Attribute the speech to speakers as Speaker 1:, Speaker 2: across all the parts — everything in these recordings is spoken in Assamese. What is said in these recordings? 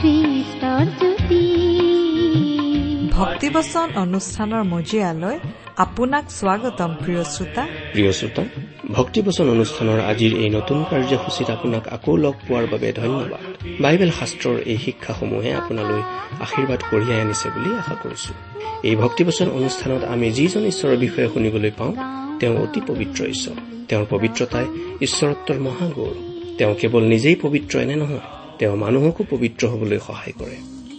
Speaker 1: খ্ৰীষ্টৰ জ্যোতি
Speaker 2: ভক্তিবচন অনুষ্ঠানৰ মজিয়ালৈ আপোনাক স্বাগতম প্ৰিয় শ্ৰোতা
Speaker 3: প্ৰিয় শ্ৰোতা ভক্তিবচন অনুষ্ঠানৰ আজিৰ এই নতুন কাৰ্যসূচীত আপোনাক আকৌ লগ পোৱাৰ বাবে ধন্যবাদ। বাইবেল শাস্ত্ৰৰ এই শিক্ষাসমূহে আপোনালৈ আশীৰ্বাদ কঢ়িয়াই আনিছে বুলি আশা কৰিছো। এই ভক্তিবচন অনুষ্ঠানত আমি যিজন ঈশ্বৰৰ বিষয়ে শুনিবলৈ পাওঁ তেওঁ অতি পবিত্ৰ ঈশ্বৰ। তেওঁৰ পবিত্ৰতাই ঈশ্বৰত্বৰ মহাগৌৰৱ তেওঁ কেৱল নিজেই পবিত্ৰ এনে নহয় তেওঁ মানুহকো পবিত্ৰ হবলৈ সহায় কৰে।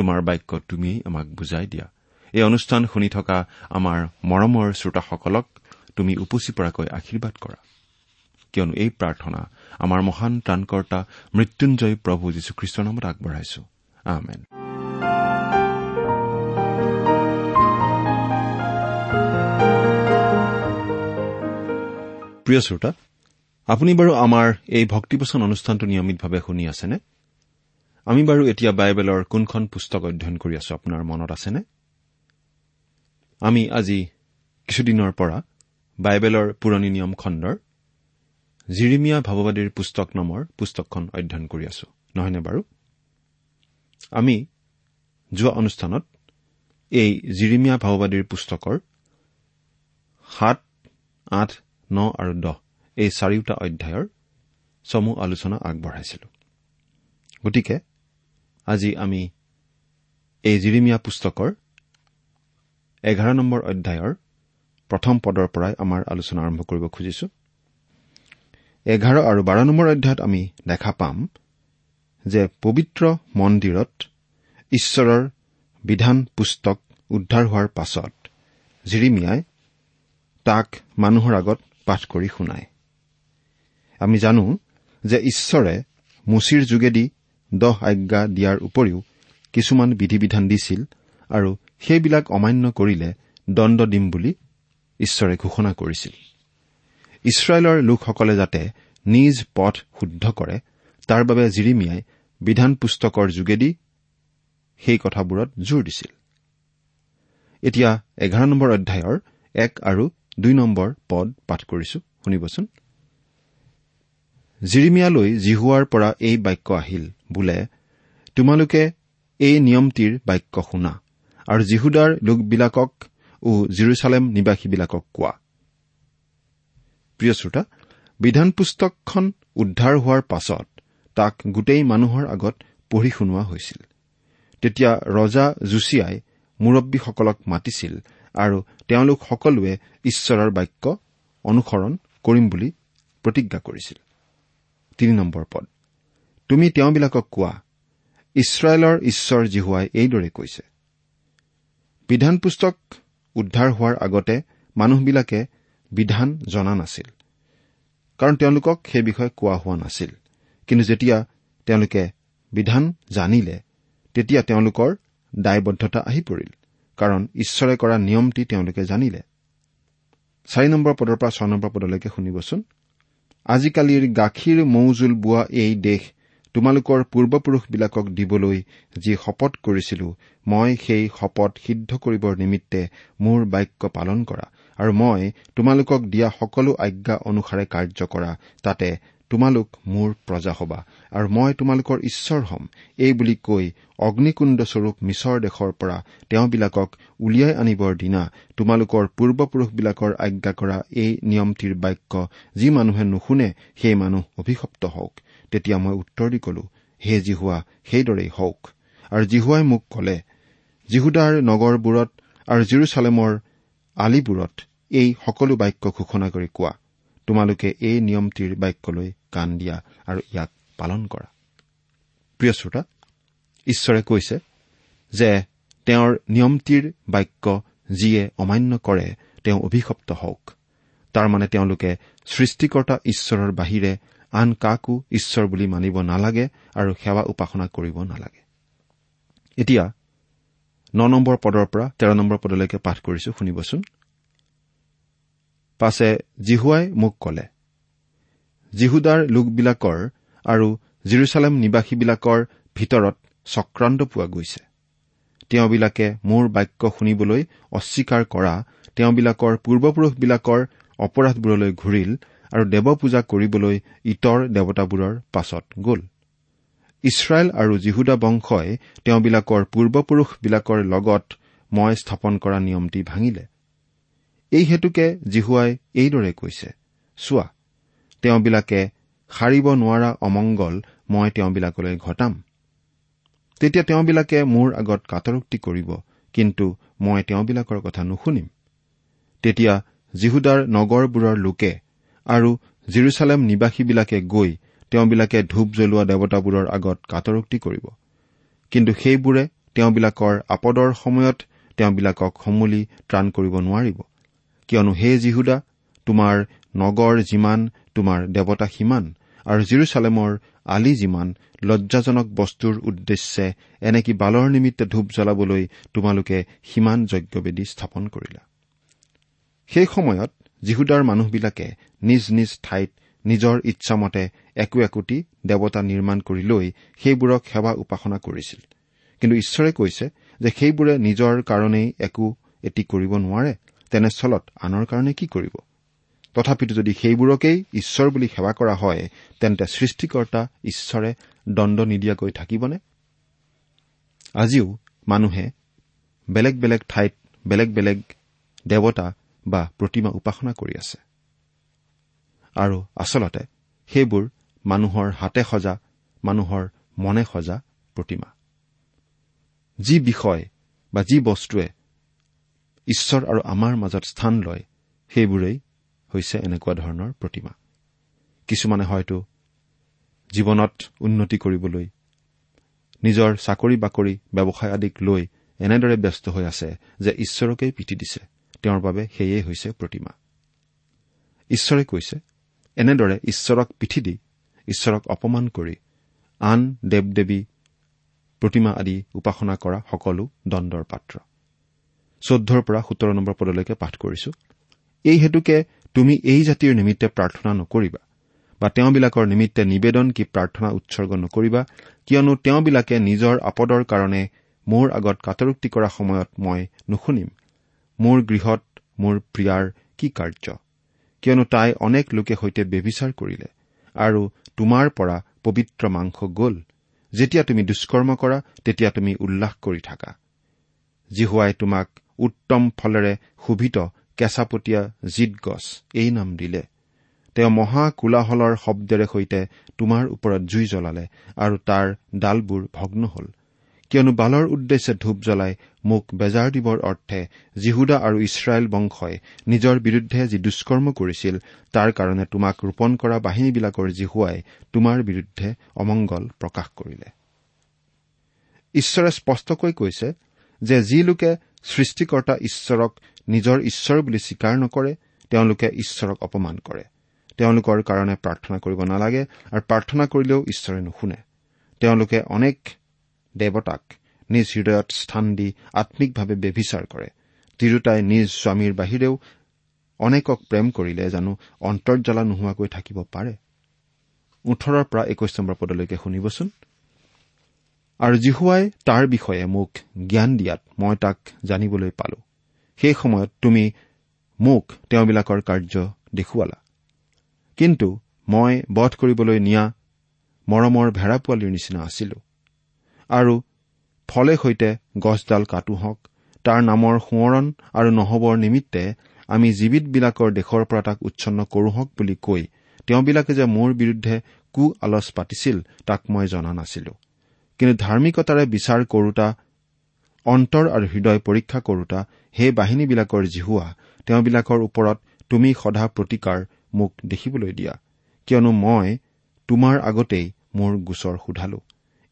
Speaker 4: তোমাৰ বাক্য তুমিয়েই আমাক বুজাই দিয়া। এই অনুষ্ঠান শুনি থকা আমাৰ মৰমৰ শ্ৰোতাসকলক তুমি উপচি পৰাকৈ আশীৰ্বাদ কৰা। কিয়নো এই প্ৰাৰ্থনা আমাৰ মহান ত্ৰাণকৰ্তা মৃত্যুঞ্জয় প্ৰভু যীশুখ্ৰীষ্টৰ নামত আগবঢ়াইছো। আমেন। প্ৰিয় শ্ৰোতা আপুনি বাৰু আমাৰ এই ভক্তিপোচন অনুষ্ঠানটো নিয়মিতভাৱে শুনি আছেনে? আমি বাৰু এতিয়া বাইবেলৰ কোনখন পুস্তক অধ্যয়ন কৰি আছো আপোনাৰ মনত আছেনে? আমি আজি কিছুদিনৰ পৰা বাইবেলৰ পুৰণি নিয়ম খণ্ডৰ জিৰিমিয়া ভাৱবাদীৰ পুস্তক নামৰ পুস্তকখন অধ্যয়ন কৰি আছো নহয়নে বাৰু? আমি যোৱা অনুষ্ঠানত এই জিৰিমীয়া ভাওবাদীৰ পুস্তকৰ সাত আঠ ন আৰু দহ এই চাৰিওটা অধ্যায়ৰ চমু আলোচনা আগবঢ়াইছিলো। গতিকে আজি আমি এই জিৰিমীয়া পুস্তকৰ এঘাৰ নম্বৰ অধ্যায়ৰ প্ৰথম পদৰ পৰাই আমাৰ আলোচনা আৰম্ভ কৰিব খুজিছো। এঘাৰ আৰু বাৰ নম্বৰ অধ্যায়ত আমি দেখা পাম যে পবিত্ৰ মন্দিৰত ঈশ্বৰৰ বিধান পুস্তক উদ্ধাৰ হোৱাৰ পাছত জিৰিমিয়াই তাক মানুহৰ আগত পাঠ কৰি শুনায়। আমি জানো যে ঈশ্বৰে মুচিৰ যোগেদি দহ আজ্ঞা দিয়াৰ উপৰিও কিছুমান বিধি বিধান দিছিল আৰু সেইবিলাক অমান্য কৰিলে দণ্ড দিম বুলি ঈশ্বৰে ঘোষণা কৰিছিল। ইছৰাইলৰ লোকসকলে যাতে নিজ পথ শুদ্ধ কৰে তাৰ বাবে জিৰিমিয়াই বিধান পুস্তকৰ যোগেদি সেই কথাবোৰত জোৰ দিছিল। এতিয়া এঘাৰ নম্বৰ অধ্যায়ৰ এক আৰু দুই নম্বৰ পদ পাঠ কৰিছো শুনিবচোন। জিৰিমিয়ালৈ জিহুৱাৰ পৰা এই বাক্য আহিল বোলে তোমালোকে এই নিয়মটিৰ বাক্য শুনা আৰু জিহুদাৰ লোকবিলাকক ও জিৰচালেম নিবাসীবিলাকক কোৱা। প্ৰিয় শ্ৰোতা বিধান পুস্তকখন উদ্ধাৰ হোৱাৰ পাছত তাক গোটেই মানুহৰ আগত পঢ়ি শুনোৱা হৈছিল। তেতিয়া ৰজা জুচিয়াই মুৰব্বীসকলক মাতিছিল আৰু তেওঁলোক সকলোৱে ঈশ্বৰৰ বাক্য অনুসৰণ কৰিম বুলি প্ৰতিজ্ঞা কৰিছিল। তিনি নম্বৰ পদ। তুমি তেওঁবিলাকক কোৱা ইছৰাইলৰ ঈশ্বৰ জিহুৱাই এইদৰে কৈছে। বিধান পুস্তক উদ্ধাৰ হোৱাৰ আগতে মানুহবিলাকে বিধান জনা নাছিল কাৰণ তেওঁলোকক সেই বিষয়ে কোৱা হোৱা নাছিল। কিন্তু যেতিয়া তেওঁলোকে বিধান জানিলে তেতিয়া তেওঁলোকৰ দায়বদ্ধতা আহি পৰিল কাৰণ ঈশ্বৰে কৰা নিয়মটি তেওঁলোকে জানিলে। চাৰি নম্বৰ পদৰ পৰা ছয় নম্বৰ পদলৈকে শুনিবচোন। আজিকালিৰ গাখীৰ মৌজোল বোৱা এই দেশ তোমালোকৰ পূৰ্বপুৰুষবিলাকক দিবলৈ যি শপত কৰিছিলো মই সেই শপত সিদ্ধ কৰিবৰ নিমিত্তে মোৰ বাক্য পালন কৰা। আৰু মই তোমালোকক দিয়া সকলো আজ্ঞা অনুসাৰে কাৰ্য কৰা তাতে তোমালোক মোৰ প্ৰজা হবা আৰু মই তোমালোকৰ ঈশ্বৰ হ'ম। এই বুলি কৈ অগ্নিকুণ্ডস্বৰূপ মিছৰ দেশৰ পৰা তেওঁবিলাকক উলিয়াই আনিবৰ দিনা তোমালোকৰ পূৰ্বপুৰুষবিলাকৰ আজ্ঞা কৰা এই নিয়মটিৰ বাক্য যি মানুহে নুশুনে সেই মানুহ অভিশপ্ত হওক। তেতিয়া মই উত্তৰ দি কলো হে জিহুৱা সেইদৰেই হওক। আৰু জিহুৱাই মোক কলে জিহুদাৰ নগৰবোৰত আৰু জিৰচালেমৰ আলিবোৰত এই সকলো বাক্য ঘোষণা কৰি কোৱা। তোমালোকে এই নিয়মটিৰ বাক্যলৈ কাণ দিয়া আৰু ইয়াক পালন কৰা। প্ৰিয় শ্ৰোতা ঈশ্বৰে কৈছে যে তেওঁৰ নিয়মটিৰ বাক্য যিয়ে অমান্য কৰে তেওঁ অভিশপ্ত হওক। তাৰমানে তেওঁলোকে সৃষ্টিকৰ্তা ঈশ্বৰৰ বাহিৰে আন কাকো ঈশ্বৰ বুলি মানিব নালাগে আৰু সেৱা উপাসনা কৰিব নালাগে। এতিয়া ন নম্বৰ পদৰ পৰা তেৰ নম্বৰ পদলৈকে পাঠ কৰিছো শুনিবচোন। পাছে জিহুৱাই মোক কলে জিহুদাৰ লোকবিলাকৰ আৰু জিৰচালেম নিবাসীবিলাকৰ ভিতৰত চক্ৰান্ত পোৱা গৈছে। তেওঁবিলাকে মোৰ বাক্য শুনিবলৈ অস্বীকাৰ কৰা তেওঁবিলাকৰ পূৰ্বপুৰুষবিলাকৰ অপৰাধবোৰলৈ ঘূৰিল আৰু দেৱ পূজা কৰিবলৈ ইটৰ দেৱতাবোৰৰ পাছত গ'ল। ইছৰাইল আৰু জিহুদা বংশই তেওঁবিলাকৰ পূৰ্বপুৰুষবিলাকৰ লগত মই স্থাপন কৰা নিয়মটি ভাঙিলে। এই হেতুকে জিহুৱাই এইদৰে কৈছে চোৱা তেওঁবিলাকে সাৰিব নোৱাৰা অমংগল মই তেওঁবিলাকলৈ ঘটাম। তেতিয়া তেওঁবিলাকে মোৰ আগত কাটৰোক্তি কৰিব কিন্তু মই তেওঁবিলাকৰ কথা নুশুনিম। তেতিয়া জিহুদাৰ নগৰবোৰৰ লোকে আৰু জিৰচালেম নিবাসীবিলাকে গৈ তেওঁবিলাকে ধূপ জ্বলোৱা দেৱতাবোৰৰ আগত কাটৰোক্তি কৰিব। কিন্তু সেইবোৰে তেওঁবিলাকৰ আপদৰ সময়ত তেওঁবিলাকক সমূলি ত্ৰাণ কৰিব নোৱাৰিব। কিয়নো হে জিহুদা তোমাৰ নগৰ যিমান তোমাৰ দেৱতা সিমান আৰু জিৰচালেমৰ আলি যিমান লজ্জাজনক বস্তুৰ উদ্দেশ্যে এনেকি বালৰ নিমিত্তে ধূপ জ্বলাবলৈ তোমালোকে সিমান যজ্ঞবেদী স্থাপন কৰিলা। সেই সময়ত জিহুদাৰ মানুহবিলাকে নিজ নিজ ঠাইত নিজৰ ইচ্ছামতে একো একোটি দেৱতা নিৰ্মাণ কৰি লৈ সেইবোৰক সেৱা উপাসনা কৰিছিল। কিন্তু ঈশ্বৰে কৈছে যে সেইবোৰে নিজৰ কাৰণেই একো এটি কৰিব নোৱাৰে তেনেস্থলত আনৰ কাৰণে কি কৰিব? তথাপিতো যদি সেইবোৰকেই ঈশ্বৰ বুলি সেৱা কৰা হয় তেন্তে সৃষ্টিকৰ্তা ঈশ্বৰে দণ্ড নিদিয়াকৈ থাকিবনে? আজিও মানুহে বেলেগ বেলেগ ঠাইত বেলেগ বেলেগ দেৱতা বা প্ৰতিমা উপাসনা কৰি আছে। আৰু আচলতে সেইবোৰ মানুহৰ হাতে সজা মানুহৰ মনে সজা প্ৰতিমা। যি বিষয় বা যি বস্তুৱে ঈশ্বৰ আৰু আমাৰ মাজত স্থান লয় সেইবোৰেই হৈছে এনেকুৱা ধৰণৰ প্ৰতিমা। কিছুমানে হয়তো জীৱনত উন্নতি কৰিবলৈ নিজৰ চাকৰি বাকৰি ব্যৱসায় আদিক লৈ এনেদৰে ব্যস্ত হৈ আছে যে ঈশ্বৰকেই পিঠি দিছে। তেওঁৰ বাবে সেয়েই হৈছে প্ৰতিমা। ঈশ্বৰে কৈছে এনেদৰে ঈশ্বৰক পিঠি দি ঈশ্বৰক অপমান কৰি আন দেৱ দেৱী প্ৰতিমা আদি উপাসনা কৰা সকলো দণ্ডৰ পাত্ৰ। চৈধ্যৰ পৰা সোতৰ নম্বৰ পদলৈকে পাঠ কৰিছো। এই হেতুকে তুমি এই জাতিৰ নিমিত্তে প্ৰাৰ্থনা নকৰিবা বা তেওঁবিলাকৰ নিমিত্তে নিবেদন কি প্ৰাৰ্থনা উৎসৰ্গ নকৰিবা কিয়নো তেওঁবিলাকে নিজৰ আপদৰ কাৰণে মোৰ আগত কাটৰোক্তি কৰা সময়ত মই নুশুনিম। মোৰ গৃহত মোৰ প্ৰিয়াৰ কি কাৰ্য? কিয়নো তাই অনেক লোকে সৈতে ব্যভিচাৰ কৰিলে আৰু তোমাৰ পৰা পবিত্ৰ মাংস গ'ল। যেতিয়া তুমি দুষ্কৰ্ম কৰা তেতিয়া তুমি উল্লাস কৰি থাকা। জিহুৱাই তোমাক উত্তম ফলেৰে শোভিত কেঁচাপতীয়া জিত গছ এই নাম দিলে। তেওঁ মহা কোলাহলৰ শব্দেৰে সৈতে তোমাৰ ওপৰত জুই জ্বলালে আৰু তাৰ ডালবোৰ ভগ্ন হল। কিয়নো বালৰ উদ্দেশ্যে ধূপ জ্বলাই মোক বেজাৰ দিবৰ অৰ্থে জিহুদা আৰু ইছৰাইল বংশই নিজৰ বিৰুদ্ধে যি দুষ্কৰ্ম কৰিছিল তাৰ কাৰণে তোমাক ৰোপণ কৰা বাহিনীবিলাকৰ জিহুৱাই তোমাৰ বিৰুদ্ধে অমংগল প্ৰকাশ কৰিলে। ঈশ্বৰে স্পষ্টকৈ কৈছে যে যি লোকে সৃষ্টিকৰ্তা ঈশ্বৰক নিজৰ ঈশ্বৰ বুলি স্বীকাৰ নকৰে তেওঁলোকে ঈশ্বৰক অপমান কৰে। তেওঁলোকৰ কাৰণে প্ৰাৰ্থনা কৰিব নালাগে আৰু প্ৰাৰ্থনা কৰিলেও ঈশ্বৰে নুশুনে। তেওঁলোকে অনেক দেৱতাক নিজ হৃদয়ত স্থান দি আম্মিকভাৱে ব্যভিচাৰ কৰে। তিৰোতাই নিজ স্বামীৰ বাহিৰেও অনেকক প্ৰেম কৰিলে জানো অন্তৰ্জ্বালা নোহোৱাকৈ থাকিব পাৰে? ওঠৰৰ পৰা একৈশ নম্বৰ পদলৈকে শুনিবচোন। আৰু জিহুৱাই তাৰ বিষয়ে মোক জ্ঞান দিয়াত মই তাক জানিবলৈ পালো। সেই সময়ত তুমি মোক তেওঁবিলাকৰ কাৰ্য দেখুৱালা। কিন্তু মই বধ কৰিবলৈ নিয়া মৰমৰ ভেড়া পোৱালীৰ নিচিনা আছিলো। আৰু ফলে সৈতে গছডাল কাটো হওক তাৰ নামৰ সোঁৱৰণ আৰু নহবৰ নিমিত্তে আমি জীৱিতবিলাকৰ দেশৰ পৰা তাক উচ্ছন্ন কৰোঁ হওক বুলি কৈ তেওঁবিলাকে যে মোৰ বিৰুদ্ধে কু আলচ পাতিছিল তাক মই জনা নাছিলো। কিন্তু ধাৰ্মিকতাৰে বিচাৰ কৰোতা অন্তৰ আৰু হৃদয় পৰীক্ষা কৰোতা সেই বাহিনীবিলাকৰ জিহুৱা তেওঁবিলাকৰ ওপৰত তুমি সদা প্ৰতিকাৰ মোক দেখিবলৈ দিয়া। কিয়নো মই তোমাৰ আগতেই মোৰ গোচৰ সোধালো।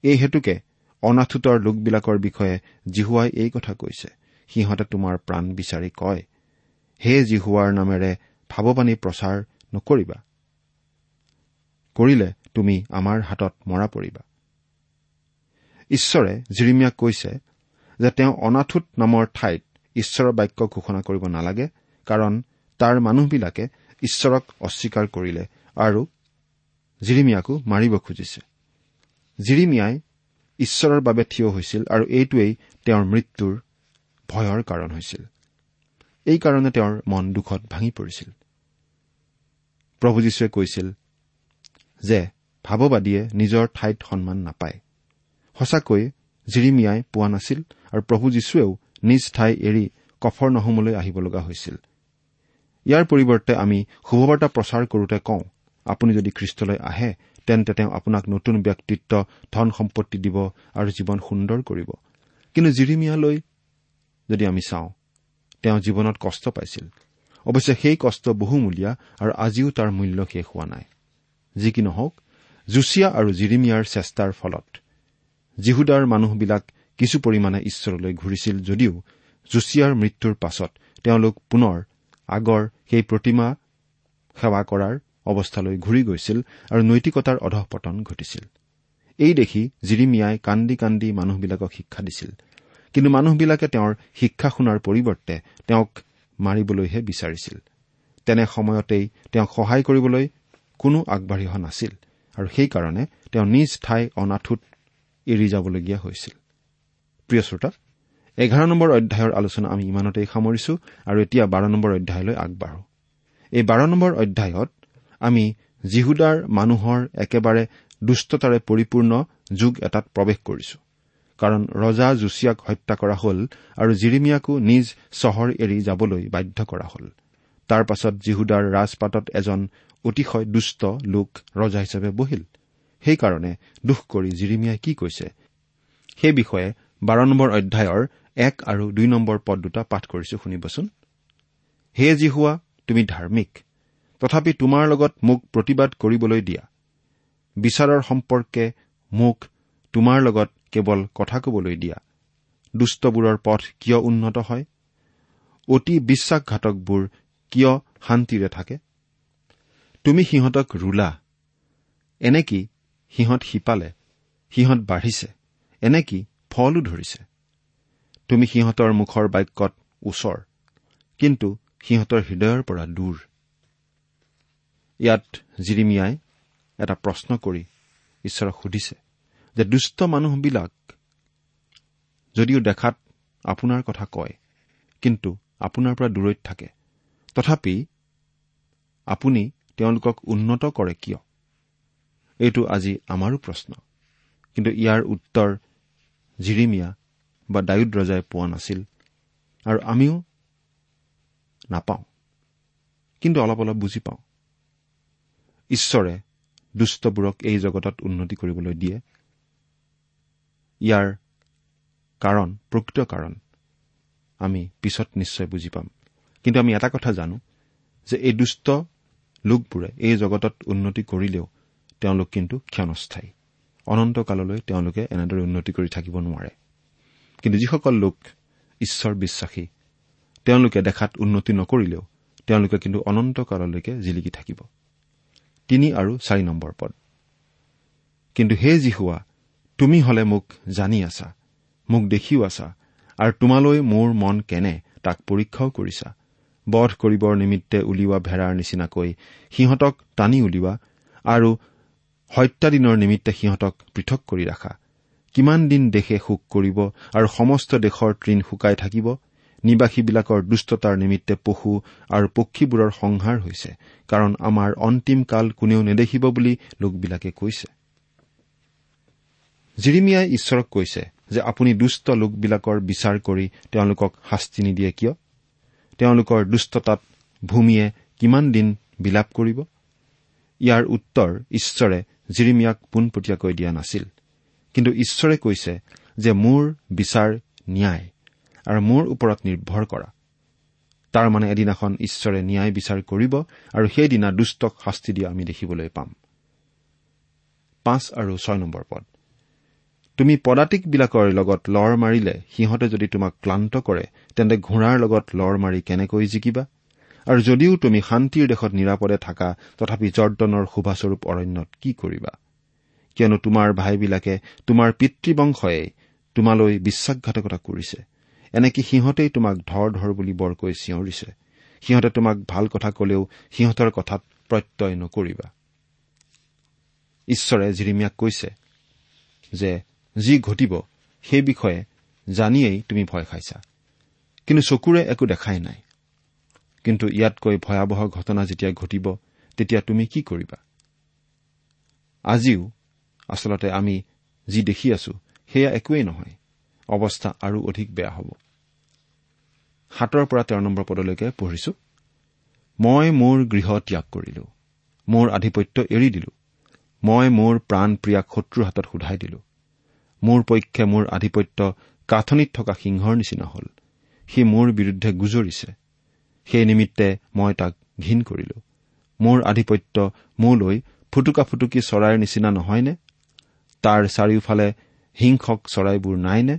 Speaker 4: এই হেতুকে অনাথোতৰ লোকবিলাকৰ বিষয়ে জিহুৱাই এই কথা কৈছে। সিহঁতে তোমাৰ প্ৰাণ বিচাৰি কয় হে জিহুৱাৰ নামেৰে ভাৱবাণী প্ৰচাৰ নকৰিবা। কৰিলে তুমি আমাৰ হাতত মৰা পৰিবা। ঈশ্বৰে জিৰিমিয়াক কৈছে যে তেওঁ অনাথোত নামৰ ঠাইত ঈশ্বৰৰ বাক্য ঘোষণা কৰিব নালাগে কাৰণ তাৰ মানুহবিলাকে ঈশ্বৰক অস্বীকাৰ কৰিলে আৰু জিৰিমিয়াকো মাৰিব খুজিছে। জিৰিমিয়াই ঈশ্বৰৰ বাবে থিয় হৈছিল আৰু এইটোৱেই তেওঁৰ মৃত্যুৰ ভয়ৰ কাৰণ হৈছিল। এইকাৰণে তেওঁৰ মন দুখত ভাঙি পৰিছিল। প্ৰভু যীশুৱে কৈছিল যে ভাৱবাদীয়ে নিজৰ ঠাইত সন্মান নাপায়। সঁচাকৈ জিৰিমিয়াই পোৱা নাছিল আৰু প্ৰভু যীশুৱেও নিজ ঠাই এৰি কফৰ নহমলৈ আহিব লগা হৈছিল। ইয়াৰ পৰিৱৰ্তে আমি শুভবাৰ্তা প্ৰচাৰ কৰোতে কওঁ আপুনি যদি খ্ৰীষ্টলৈ আহে তেন্তে তেওঁ আপোনাক নতুন ব্যক্তিত্ব ধন সম্পত্তি দিব আৰু জীৱন সুন্দৰ কৰিব। কিন্তু জিৰিমিয়ালৈ যদি আমি চাওঁ তেওঁ জীৱনত কষ্ট পাইছিল। অৱশ্যে সেই কষ্ট বহুমূলীয়া আৰু আজিও তাৰ মূল্য শেষ হোৱা নাই। যি কি নহওক জুচিয়া আৰু জিৰিমিয়াৰ চেষ্টাৰ ফলত জিহুদাৰ মানুহবিলাক কিছু পৰিমাণে ঈশ্বৰলৈ ঘূৰিছিল যদিও জুচিয়াৰ মৃত্যুৰ পাছত তেওঁলোক পুনৰ আগৰ সেই প্ৰতিমা সেৱা কৰাৰ অৱস্থালৈ ঘূৰি গৈছিল আৰু নৈতিকতাৰ অধঃপতন ঘটিছিল। এই দেখি জিৰিমিয়াই কান্দি কান্দি মানুহবিলাকক শিক্ষা দিছিল। কিন্তু মানুহবিলাকে তেওঁৰ শিক্ষা শুনাৰ পৰিৱৰ্তে তেওঁক মাৰিবলৈহে বিচাৰিছিল। তেনে সময়তেই তেওঁক সহায় কৰিবলৈ কোনো আগবাঢ়ি অহা নাছিল আৰু সেইকাৰণে তেওঁ নিজ ঠাই অনাথোত এৰি যাবলগীয়া হৈছিল। প্ৰিয় শ্ৰোতা এঘাৰ নম্বৰ অধ্যায়ৰ আলোচনা আমি ইমানতেই সামৰিছো আৰু এতিয়া বাৰ নম্বৰ অধ্যায়লৈ আগবাঢ়ো। এই বাৰ নম্বৰ অধ্যায়ত আমি জিহুদাৰ মানুহৰ একেবাৰে দুষ্টতাৰে পৰিপূৰ্ণ যুগ এটাত প্ৰৱেশ কৰিছো। কাৰণ ৰজা যোচিয়াক হত্যা কৰা হ'ল আৰু জিৰিমিয়াকো নিজ চহৰ এৰি যাবলৈ বাধ্য কৰা হ'ল। তাৰ পাছত জিহুদাৰ ৰাজপাতত এজন অতিশয় দুষ্ট লোক ৰজা হিচাপে বহিল। সেইকাৰণে দুখ কৰি জিৰিমিয়াই কি কৈছে? সেই বিষয়ে বাৰ নম্বৰ অধ্যায়ৰ এক আৰু দুই নম্বৰ পদ দুটা পাঠ কৰিছো শুনিবচোন। হে জিহুৱা তুমি ধাৰ্মিক তথাপি তোমাৰ লগত মোক প্ৰতিবাদ কৰিবলৈ দিয়া। বিচাৰৰ সম্পৰ্কে মোক তোমাৰ লগত কেৱল কথা কবলৈ দিয়া। দুষ্টবোৰৰ পথ কিয় উন্নত হয়? অতি বিশ্বাসঘাতকবোৰ কিয় শান্তিৰে থাকে? তুমি সিহঁতক ৰুলা। এনেকি সিহঁত শিপালে সিহঁত বাঢ়িছে এনেকি ফলো ধৰিছে? তুমি সিহঁতৰ মুখৰ বাক্যত ওচৰ কিন্তু সিহঁতৰ হৃদয়ৰ পৰা দূৰ। ইয়াত জিৰিমিয়াই এটা প্ৰশ্ন কৰি ঈশ্বৰক সুধিছে যে দুষ্ট মানুহবিলাক যদিও দেখাত আপোনাৰ কথা কয় কিন্তু আপোনাৰ পৰা দূৰৈত থাকে তথাপি আপুনি তেওঁলোকক উন্নত কৰে কিয়? এইটো আজি আমাৰো প্ৰশ্ন। কিন্তু ইয়াৰ উত্তৰ জিৰিমিয়া বা ডায়ুদ ৰজাই পোৱা নাছিল আৰু আমিও নাপাওঁ। কিন্তু অলপ অলপ বুজি পাওঁ। ঈশ্বৰে দুষ্টবোৰক এই জগতত উন্নতি কৰিবলৈ দিয়ে। ইয়াৰ কাৰণ প্ৰকৃত কাৰণ আমি পিছত নিশ্চয় বুজি পাম। কিন্তু আমি এটা কথা জানো যে এই দুষ্ট লোকবোৰে এই জগতত উন্নতি কৰিলেও তেওঁলোক কিন্তু ক্ষণস্থায়ী। অনন্তকাললৈ তেওঁলোকে এনেদৰে উন্নতি কৰি থাকিব নোৱাৰে। কিন্তু যিসকল লোক ঈশ্বৰ বিশ্বাসী তেওঁলোকে দেখাত উন্নতি নকৰিলেও তেওঁলোকে কিন্তু অনন্তকাললৈকে জিলিকি থাকিব। তিনি আৰু চাৰি নম্বৰ পদ। কিন্তু হে যি হোৱা তুমি হলে মোক জানি আছা মোক দেখিও আছা আৰু তোমালৈ মোৰ মন কেনে তাক পৰীক্ষাও কৰিছা। বধ কৰিবৰ নিমিত্তে উলিওৱা ভেড়াৰ নিচিনাকৈ সিহঁতক টানি উলিওৱা আৰু হত্যা দিনৰ নিমিত্তে সিহঁতক পৃথক কৰি ৰাখা। কিমান দিন দেশে শোক কৰিব আৰু সমস্ত দেশৰ তৃণ শুকাই থাকিব নিবাসীবিলাকৰ দুষ্টতাৰ নিমিত্তে পশু আৰু পক্ষীবোৰৰ সংহাৰ হৈছে কাৰণ আমাৰ অন্তিম কাল কোনেও নেদেখিব বুলি লোকবিলাকে কৈছে। জিৰিমিয়াই ঈশ্বৰক কৈছে যে আপুনি দুষ্ট লোকবিলাকৰ বিচাৰ কৰি তেওঁলোকক শাস্তি নিদিয়ে কিয়? তেওঁলোকৰ দুষ্টতাত ভূমিয়ে কিমান দিন বিলাপ কৰিব? ইয়াৰ উত্তৰ ঈশ্বৰে জিৰিমিয়াক পোনপটীয়াকৈ দিয়া নাছিল। কিন্তু ঈশ্বৰে কৈছে যে মোৰ বিচাৰ ন্যায় আৰু মোৰ ওপৰত নিৰ্ভৰ কৰা। তাৰমানে এদিনাখন ঈশ্বৰে ন্যায় বিচাৰ কৰিব আৰু সেইদিনা দুষ্টক শাস্তি দিয়া আমি দেখিবলৈ পাম। পাঁচ আৰু ছয় নম্বৰ পদ। তুমি পদাতিকবিলাকৰ লগত লৰ মাৰিলে সিহঁতে যদি তোমাক ক্লান্ত কৰে তেন্তে ঘোঁৰাৰ লগত লৰ মাৰি কেনেকৈ জিকিবা? আৰু যদিও তুমি শান্তিৰ দেশত নিৰাপদে থাকা তথাপি জৰ্দনৰ শোভাস্বৰূপ অৰণ্যত কি কৰিবা? কিয়নো তোমাৰ ভাইবিলাকে তোমাৰ পিতৃবংশয়ে তোমালৈ বিশ্বাসঘাতকতা কৰিছে। এনেকে সিহঁতেই তোমাক ধৰ ধৰ বুলি বৰকৈ চিঞৰিছে। সিহঁতে তোমাক ভাল কথা কলেও সিহঁতৰ কথাত প্ৰত্যয় নকৰিবা। ঈশ্বৰে জিৰিমিয়াক কৈছে যে যি ঘটিব সেই বিষয়ে জানিয়েই তুমি ভয় খাইছা। কিন্তু চকুৰে একো দেখাই নাই। কিন্তু ইয়াতকৈ ভয়াৱহ ঘটনা যেতিয়া ঘটিব তেতিয়া তুমি কি কৰিবা? আজিও আচলতে আমি যি দেখি আছো সেয়া একোৱেই নহয়। অৱস্থা আৰু অধিক বেয়া হ'ব। সাতৰ পৰা তেৰ নম্বৰ পদলৈকে পঢ়িছো। মই মোৰ গৃহ ত্যাগ কৰিলো। মোৰ আধিপত্য এৰি দিলো। মই মোৰ প্ৰাণ প্ৰিয়াক শত্ৰুৰ হাতত সোধাই দিলো। মোৰ পক্ষে মোৰ আধিপত্য কাঠনিত থকা সিংহৰ নিচিনা হল। সি মোৰ বিৰুদ্ধে গুজৰিছে। সেই নিমিত্তে মই তাক ঘীন কৰিলো। মোৰ আধিপত্য মোলৈ ফুটুকা ফুটুকি চৰাইৰ নিচিনা নহয়নে? তাৰ চাৰিওফালে হিংসক চৰাইবোৰ নাইনে?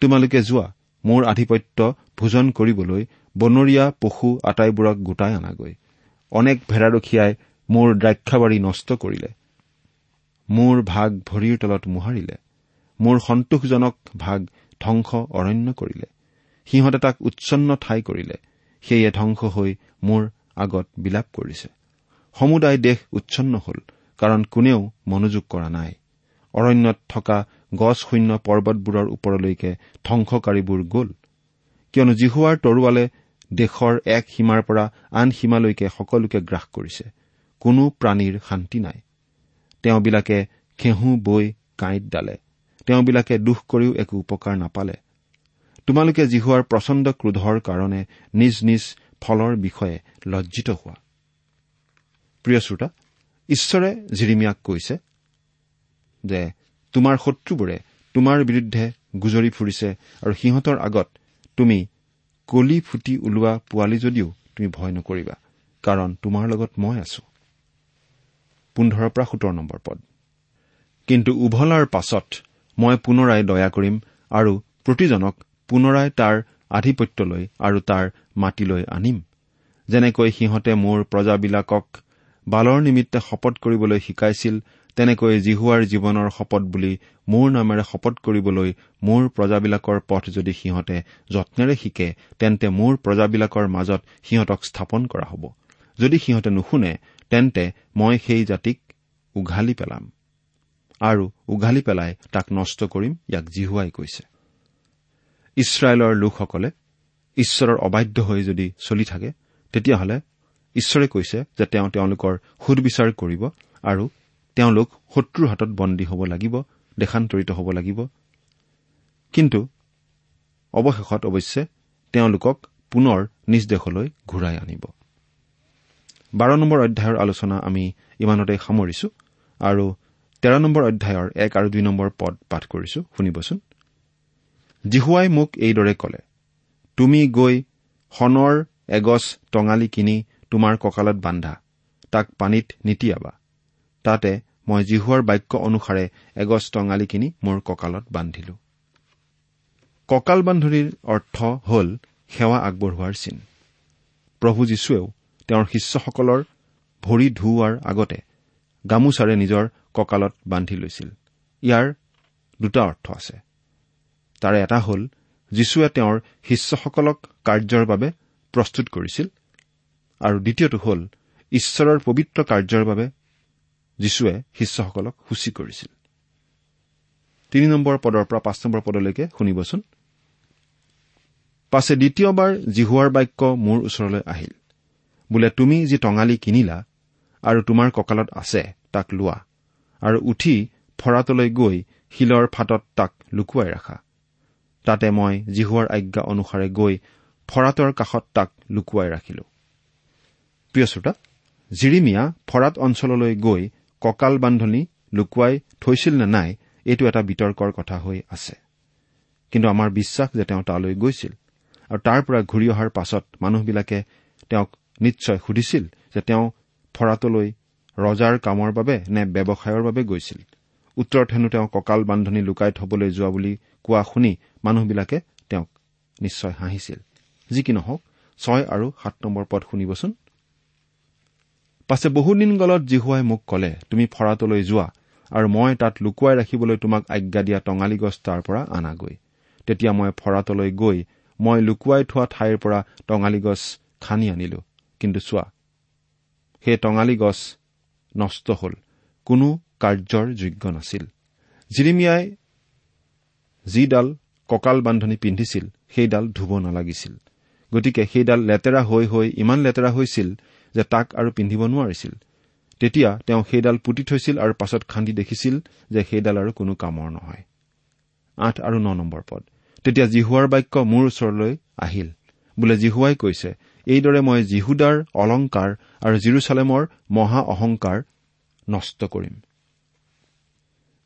Speaker 4: তোমালোকে যোৱা মোৰ আধিপত্য ভোজন কৰিবলৈ বনৰীয়া পশু আটাইবোৰক গোটাই অনাগৈ অনেক ভেড়াৰখীয়াই মোৰ দ্ৰাক্ষাবাৰী নষ্ট কৰিলে। মোৰ ভাগ ভৰিৰ তলত মোহাৰিলে। মোৰ সন্তোষজনক ভাগ ধ্বংস অৰণ্য কৰিলে। সিহঁতে তাক উচ্ছন্ন ঠাই কৰিলে। সেয়ে ধ্বংস হৈ মোৰ আগত বিলাপ কৰিছে। সমুদায় দেশ উচ্ছন্ন হল কাৰণ কোনেও মনোযোগ কৰা নাই। অৰণ্যত থকা গছ শূন্য পৰ্বতবোৰৰ ওপৰলৈকে ধ্বংসকাৰীবোৰ গ'ল। কিয়নো জিহুৱাৰ তৰোৱালে দেশৰ এক সীমাৰ পৰা আন সীমালৈকে সকলোকে গ্ৰাস কৰিছে। কোনো প্ৰাণীৰ শান্তি নাই। তেওঁবিলাকে ঘেঁহু বৈ কাঁইট ডালে। তেওঁবিলাকে দুখ কৰিও একো উপকাৰ নাপালে। তোমালোকে জিহুৱাৰ প্ৰচণ্ড ক্ৰোধৰ কাৰণে নিজ নিজ ফলৰ বিষয়ে লজ্জিত হোৱা। প্ৰিয় শ্ৰোতা ঈশ্বৰে জিৰিমিয়াক কৈছে যে তোমাৰ শত্ৰুবোৰে তোমাৰ বিৰুদ্ধে গুজৰি ফুৰিছে আৰু সিহঁতৰ আগত তুমি কলি ফুটি ওলোৱা পোৱালি যদিও তুমি ভয় নকৰিবা কাৰণ তোমাৰ লগত মই আছো। পোন্ধৰৰ পৰা সোতৰ নম্বৰ পদ। কিন্তু উভলাৰ পাছত মই পুনৰাই দয়া কৰিম আৰু প্ৰতিজনক পুনৰাই তাৰ আধিপত্যলৈ আৰু তাৰ মাটিলৈ আনিম। যেনেকৈ সিহঁতে মোৰ প্ৰজাবিলাকক বালৰ নিমিত্তে শপত কৰিবলৈ শিকাইছিল তেনেকৈ জিহুৱাৰ জীৱনৰ শপত বুলি মোৰ নামেৰে শপত কৰিবলৈ মোৰ প্ৰজাবিলাকৰ পথ যদি সিহঁতে যত্নেৰে শিকে তেন্তে মোৰ প্ৰজাবিলাকৰ মাজত সিহঁতক স্থাপন কৰা হ'ব। যদি সিহঁতে নুশুনে তেন্তে মই সেই জাতিক উঘালি পেলাম। আৰু উঘালি পেলাই তাক নষ্ট কৰিম ইয়াক জিহুৱাই কৈছে। ইছৰাইলৰ লোকসকলে ঈশ্বৰৰ অবাধ্য হৈ যদি চলি থাকে তেতিয়াহ'লে ঈশ্বৰে কৈছে যে তেওঁ তেওঁলোকৰ সুদবিচাৰ কৰিব আৰু তেওঁলোক শত্ৰুৰ হাতত বন্দী হ'ব লাগিব দেশান্তৰিত হ'ব লাগিব। কিন্তু অৱশেষত অৱশ্যে তেওঁলোকক পুনৰ নিজ দেশলৈ ঘূৰাই আনিব। বাৰ নম্বৰ অধ্যায়ৰ আলোচনা আমি ইমানতে সামৰিছো আৰু তেৰ নম্বৰ অধ্যায়ৰ এক আৰু দুই নম্বৰ পদ পাঠ কৰিছো। শুনিবচোন। জিহুৱাই মোক এইদৰে কলে তুমি গৈ শনৰ এগছ টঙালি কিনি তোমাৰ কঁকালত বান্ধা তাক পানীত নিতিয়াবা। তাতে মই জিহুৱাৰ বাক্য অনুসাৰে এগছ টঙালি কিনি মোৰ কঁকালত বান্ধিলো। কঁকাল বান্ধনিৰ অৰ্থ হ'ল সেৱা আগবঢ়োৱাৰ চিন। প্ৰভু যীশুৱেও তেওঁৰ শিষ্যসকলৰ ভৰি ধুওৱাৰ আগতে গামোচাৰে নিজৰ কঁকালত বান্ধি লৈছিল। ইয়াৰ দুটা অৰ্থ আছে। তাৰে এটা হ'ল যীশুৱে তেওঁৰ শিষ্যসকলক কাৰ্যৰ বাবে প্ৰস্তুত কৰিছিল আৰু দ্বিতীয়টো হ'ল ঈশ্বৰৰ পবিত্ৰ কাৰ্যৰ বাবে যীশুৱে শিষ্যসকলক সূচী কৰিছিল। তিনি নম্বৰ পদৰ পৰা পাঁচ নম্বৰ পদলৈকে শুনিবচোন। পাছে দ্বিতীয়বাৰ জিহুৱাৰ বাক্য মোৰ ওচৰলৈ আহিল। বোলে তুমি যি টঙালি কিনিলা আৰু তোমাৰ কঁকালত আছে তাক লোৱা আৰু উঠি ফৰাতলৈ গৈ শিলৰ ফাটত তাক লুকুৱাই ৰাখা। তাতে মই জিহুৱাৰ আজ্ঞা অনুসাৰে গৈ ফৰাতৰ কাষত তাক লুকুৱাই ৰাখিলো। প্ৰিয় শ্ৰোতা জিৰিমিয়া ফৰাত অঞ্চললৈ গৈ কঁকাল বান্ধনি লুকুৱাই থৈছিল নে নাই এইটো এটা বিতৰ্কৰ কথা হৈ আছে। কিন্তু আমাৰ বিশ্বাস যে তেওঁ তালৈ গৈছিল আৰু তাৰ পৰা ঘূৰি অহাৰ পাছত মানুহবিলাকে তেওঁক নিশ্চয় সুধিছিল যে তেওঁ ফৰাতলৈ ৰজাৰ কামৰ বাবে নে ব্যৱসায়ৰ বাবে গৈছিল। উত্তৰত হেনো তেওঁ কঁকাল বান্ধনি লুকাই থবলৈ যোৱা বুলি কোৱা শুনি মানুহবিলাকে তেওঁক নিশ্চয় হাঁহিছিল। যি কি নহওক ছয় আৰু সাত নম্বৰ পদ শুনিবচোন। পাছে বহুদিন গলত জিহুৱাই মোক কলে তুমি ফৰাতলৈ যোৱা আৰু মই তাত লুকুৱাই ৰাখিবলৈ তোমাক আজ্ঞা দিয়া টঙালি গছ তাৰ পৰা আনাগৈ। তেতিয়া মই ফৰাতলৈ গৈ মই লুকুৱাই থোৱা ঠাইৰ পৰা টঙালি গছ খানি আনিলো। কিন্তু চোৱা সেই টঙালি গছ নষ্ট হল। কোনো কাৰ্যৰ যোগ্য নাছিল। জিৰিমিয়াই যিডাল কঁকাল বান্ধনি পিন্ধিছিল সেইডাল ধুব নালাগিছিল। গতিকে সেইডাল লেতেৰা হৈ হৈ ইমান লেতেৰা হৈছিল যে তাক আৰু পিন্ধিব নোৱাৰিছিল। তেতিয়া তেওঁ সেইডাল পুতি থৈছিল আৰু পাছত খান্দি দেখিছিল যে সেইডাল আৰু কোনো কামৰ নহয়। আঠ আৰু ন নম্বৰ পদ। তেতিয়া জিহুৱাৰ বাক্য মোৰ ওচৰলৈ আহিল। বোলে জিহুৱাই কৈছে এইদৰে মই জিহুদাৰ অলংকাৰ আৰু জিৰচালেমৰ মহা অহংকাৰ নষ্ট কৰিম।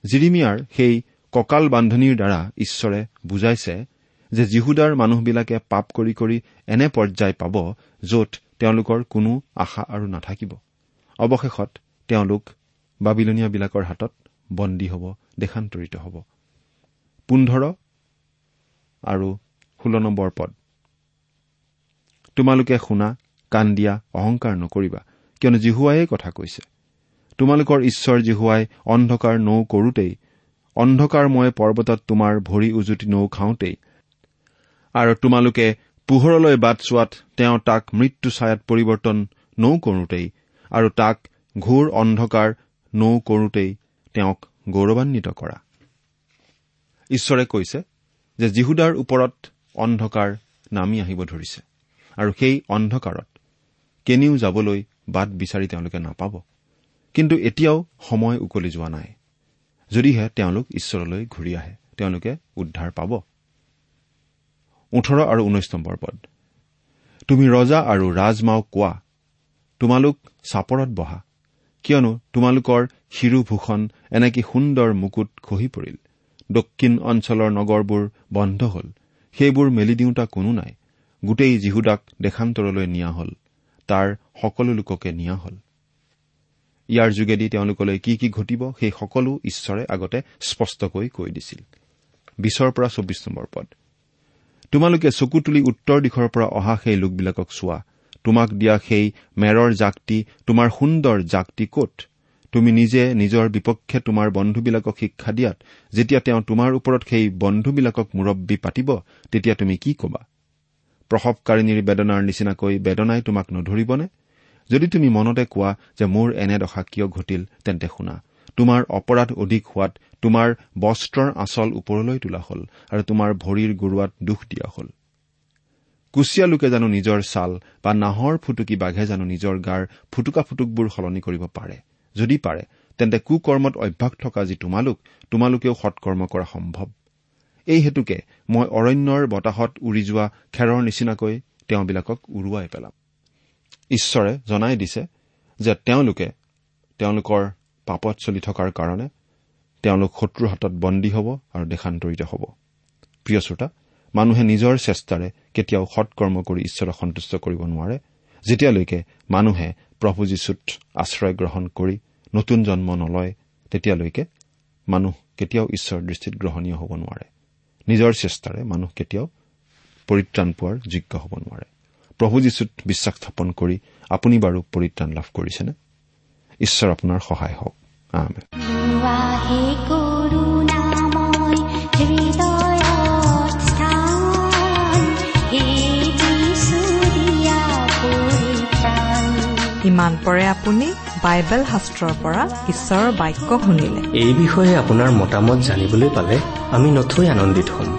Speaker 4: জিৰিমিয়াৰ সেই কঁকাল বান্ধনিৰ দ্বাৰা ঈশ্বৰে বুজাইছে যে জিহুদাৰ মানুহবিলাকে পাপ কৰি কৰি এনে পৰ্যায় পাব য'ত তেওঁলোকৰ কোনো আশা আৰু নাথাকিব। অৱশেষত তেওঁলোক বাবিলনীয়াবিলাকৰ হাতত বন্দী হ'ব দেশান্তৰিত হ'ব। পোন্ধৰ আৰু ষোল্ল নম্বৰ পদ। তোমালোকে শুনা কাণ দিয়া অহংকাৰ নকৰিবা কিয়নো জিহুৱাইয়ে কথা কৈছে। তোমালোকৰ ঈশ্বৰ জিহুৱাই অন্ধকাৰ নৌ কৰোতেই অন্ধকাৰময় পৰ্বতত তোমাৰ ভৰি উজুতি নৌ খাওঁতেই। আৰু তোমালোকে পোহৰলৈ বাট চোৱাত তেওঁ তাক মৃত্যু ছায়াত পৰিৱৰ্তন নৌ কৰোতেই আৰু তাক ঘোৰ অন্ধকাৰ নৌ কৰোতেই তেওঁক গৌৰৱান্বিত কৰা। ঈশ্বৰে কৈছে যে জিহুদাৰ ওপৰত অন্ধকাৰ নামি আহিব ধৰিছে আৰু সেই অন্ধকাৰত কেনিও যাবলৈ বাট বিচাৰি তেওঁলোকে নাপাব। কিন্তু এতিয়াও সময় উকলি যোৱা নাই। যদিহে তেওঁলোক ঈশ্বৰলৈ ঘূৰি আহে তেওঁলোকে উদ্ধাৰ পাব। ওঠৰ আৰু ঊনৈশ নম্বৰ পদ। তুমি ৰজা আৰু ৰাজমাওক কোৱা তোমালোক চাপৰত বহা কিয়নো তোমালোকৰ শিৰোভূষণ এনেকে সুন্দৰ মুকুট খহি পৰিল। দক্ষিণ অঞ্চলৰ নগৰবোৰ বন্ধ হল সেইবোৰ মেলি দিওঁতা কোনো নাই। গোটেই যীহুদাক দেশান্তৰলৈ নিয়া হল তাৰ সকলো লোককে নিয়া হল। ইয়াৰ যোগেদি তেওঁলোকলৈ কি কি ঘটিব সেই সকলো ঈশ্বৰে আগতে স্পষ্টকৈ কৈ দিছিল। বিছৰ পৰা চৌবিছ নম্বৰ পদ। তোমালোকে চকু তুলি উত্তৰ দিশৰ পৰা অহা সেই লোকবিলাকক চোৱা। তোমাক দিয়া সেই মেৰৰ জাকটি তোমাৰ সুন্দৰ জাকটি কত? তুমি নিজে নিজৰ বিপক্ষে তোমাৰ বন্ধুবিলাকক শিক্ষা দিয়াত যেতিয়া তেওঁ তোমাৰ ওপৰত সেই বন্ধুবিলাকক মুৰব্বী পাতিব তেতিয়া তুমি কি কবা? প্ৰসৱকাৰিণীৰ বেদনাৰ নিচিনাকৈ বেদনাই তোমাক নধৰিবনে? যদি তুমি মনতে কোৱা যে মোৰ এনে দশা কিয় ঘটিল তেন্তে শুনা। তোমাৰ অপৰাধ অধিক হোৱাত তোমাৰ বস্ত্ৰৰ আচল ওপৰলৈ তোলা হল আৰু তোমাৰ ভৰিৰ গুৰুৱাত দুখ দিয়া হল। কুচিয়া লোকে জানো নিজৰ ছাল বা নাহৰ ফুটুকি বাঘে জানো নিজৰ গাৰ ফুটুকা ফুটুকবোৰ সলনি কৰিব পাৰে। যদি পাৰে তেন্তে কুকৰ্মত অভ্যাস থকা যি তোমালোক তোমালোকেও সৎকৰ্ম কৰা সম্ভৱ। এই হেতুকে মই অৰণ্যৰ বতাহত উৰি যোৱা খেৰৰ নিচিনাকৈ তেওঁবিলাকক উৰুৱাই পেলাম। ঈশ্বৰে জনাই দিছে যে তেওঁলোকে তেওঁলোকৰ পাপত চলি থকাৰ কাৰণে তেওঁলোক শত্ৰুৰ হাতত বন্দী হ'ব আৰু দেশান্তৰিত হ'ব। প্ৰিয় শ্ৰোতা মানুহে নিজৰ চেষ্টাৰে কেতিয়াও সৎকৰ্ম কৰি ঈশ্বৰক সন্তুষ্ট কৰিব নোৱাৰে। যেতিয়ালৈকে মানুহে প্ৰভু যীশুত আশ্ৰয় গ্ৰহণ কৰি নতুন জন্ম নলয় তেতিয়ালৈকে মানুহ কেতিয়াও ঈশ্বৰৰ দৃষ্টিত গ্ৰহণীয় হ'ব নোৱাৰে। নিজৰ চেষ্টাৰে মানুহ কেতিয়াও পৰিত্ৰাণ পোৱাৰ যোগ্য হ'ব নোৱাৰে। প্ৰভু যীশুত বিশ্বাস স্থাপন কৰি আপুনি বাৰু পৰিত্ৰাণ লাভ কৰিছেনে? ঈশ্বৰ আপোনাৰ সহায় হওক।
Speaker 2: ইমান পৰে আপুনি বাইবেল শাস্ত্ৰৰ পৰা ঈশ্বৰৰ বাক্য শুনিলে।
Speaker 5: এই বিষয়ে আপোনাৰ মতামত জানিবলৈ পালে আমি নথৈ আনন্দিত হ'ম।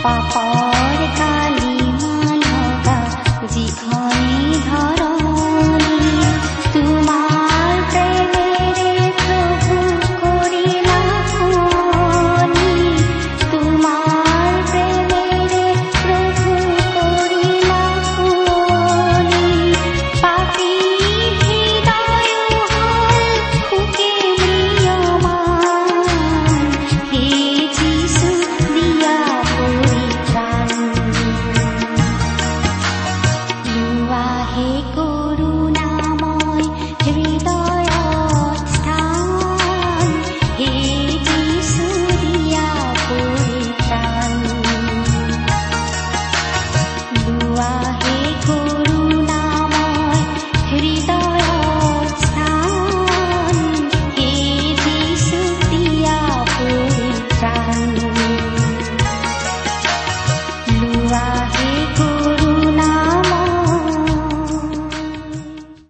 Speaker 1: ধৰণি পাপৰ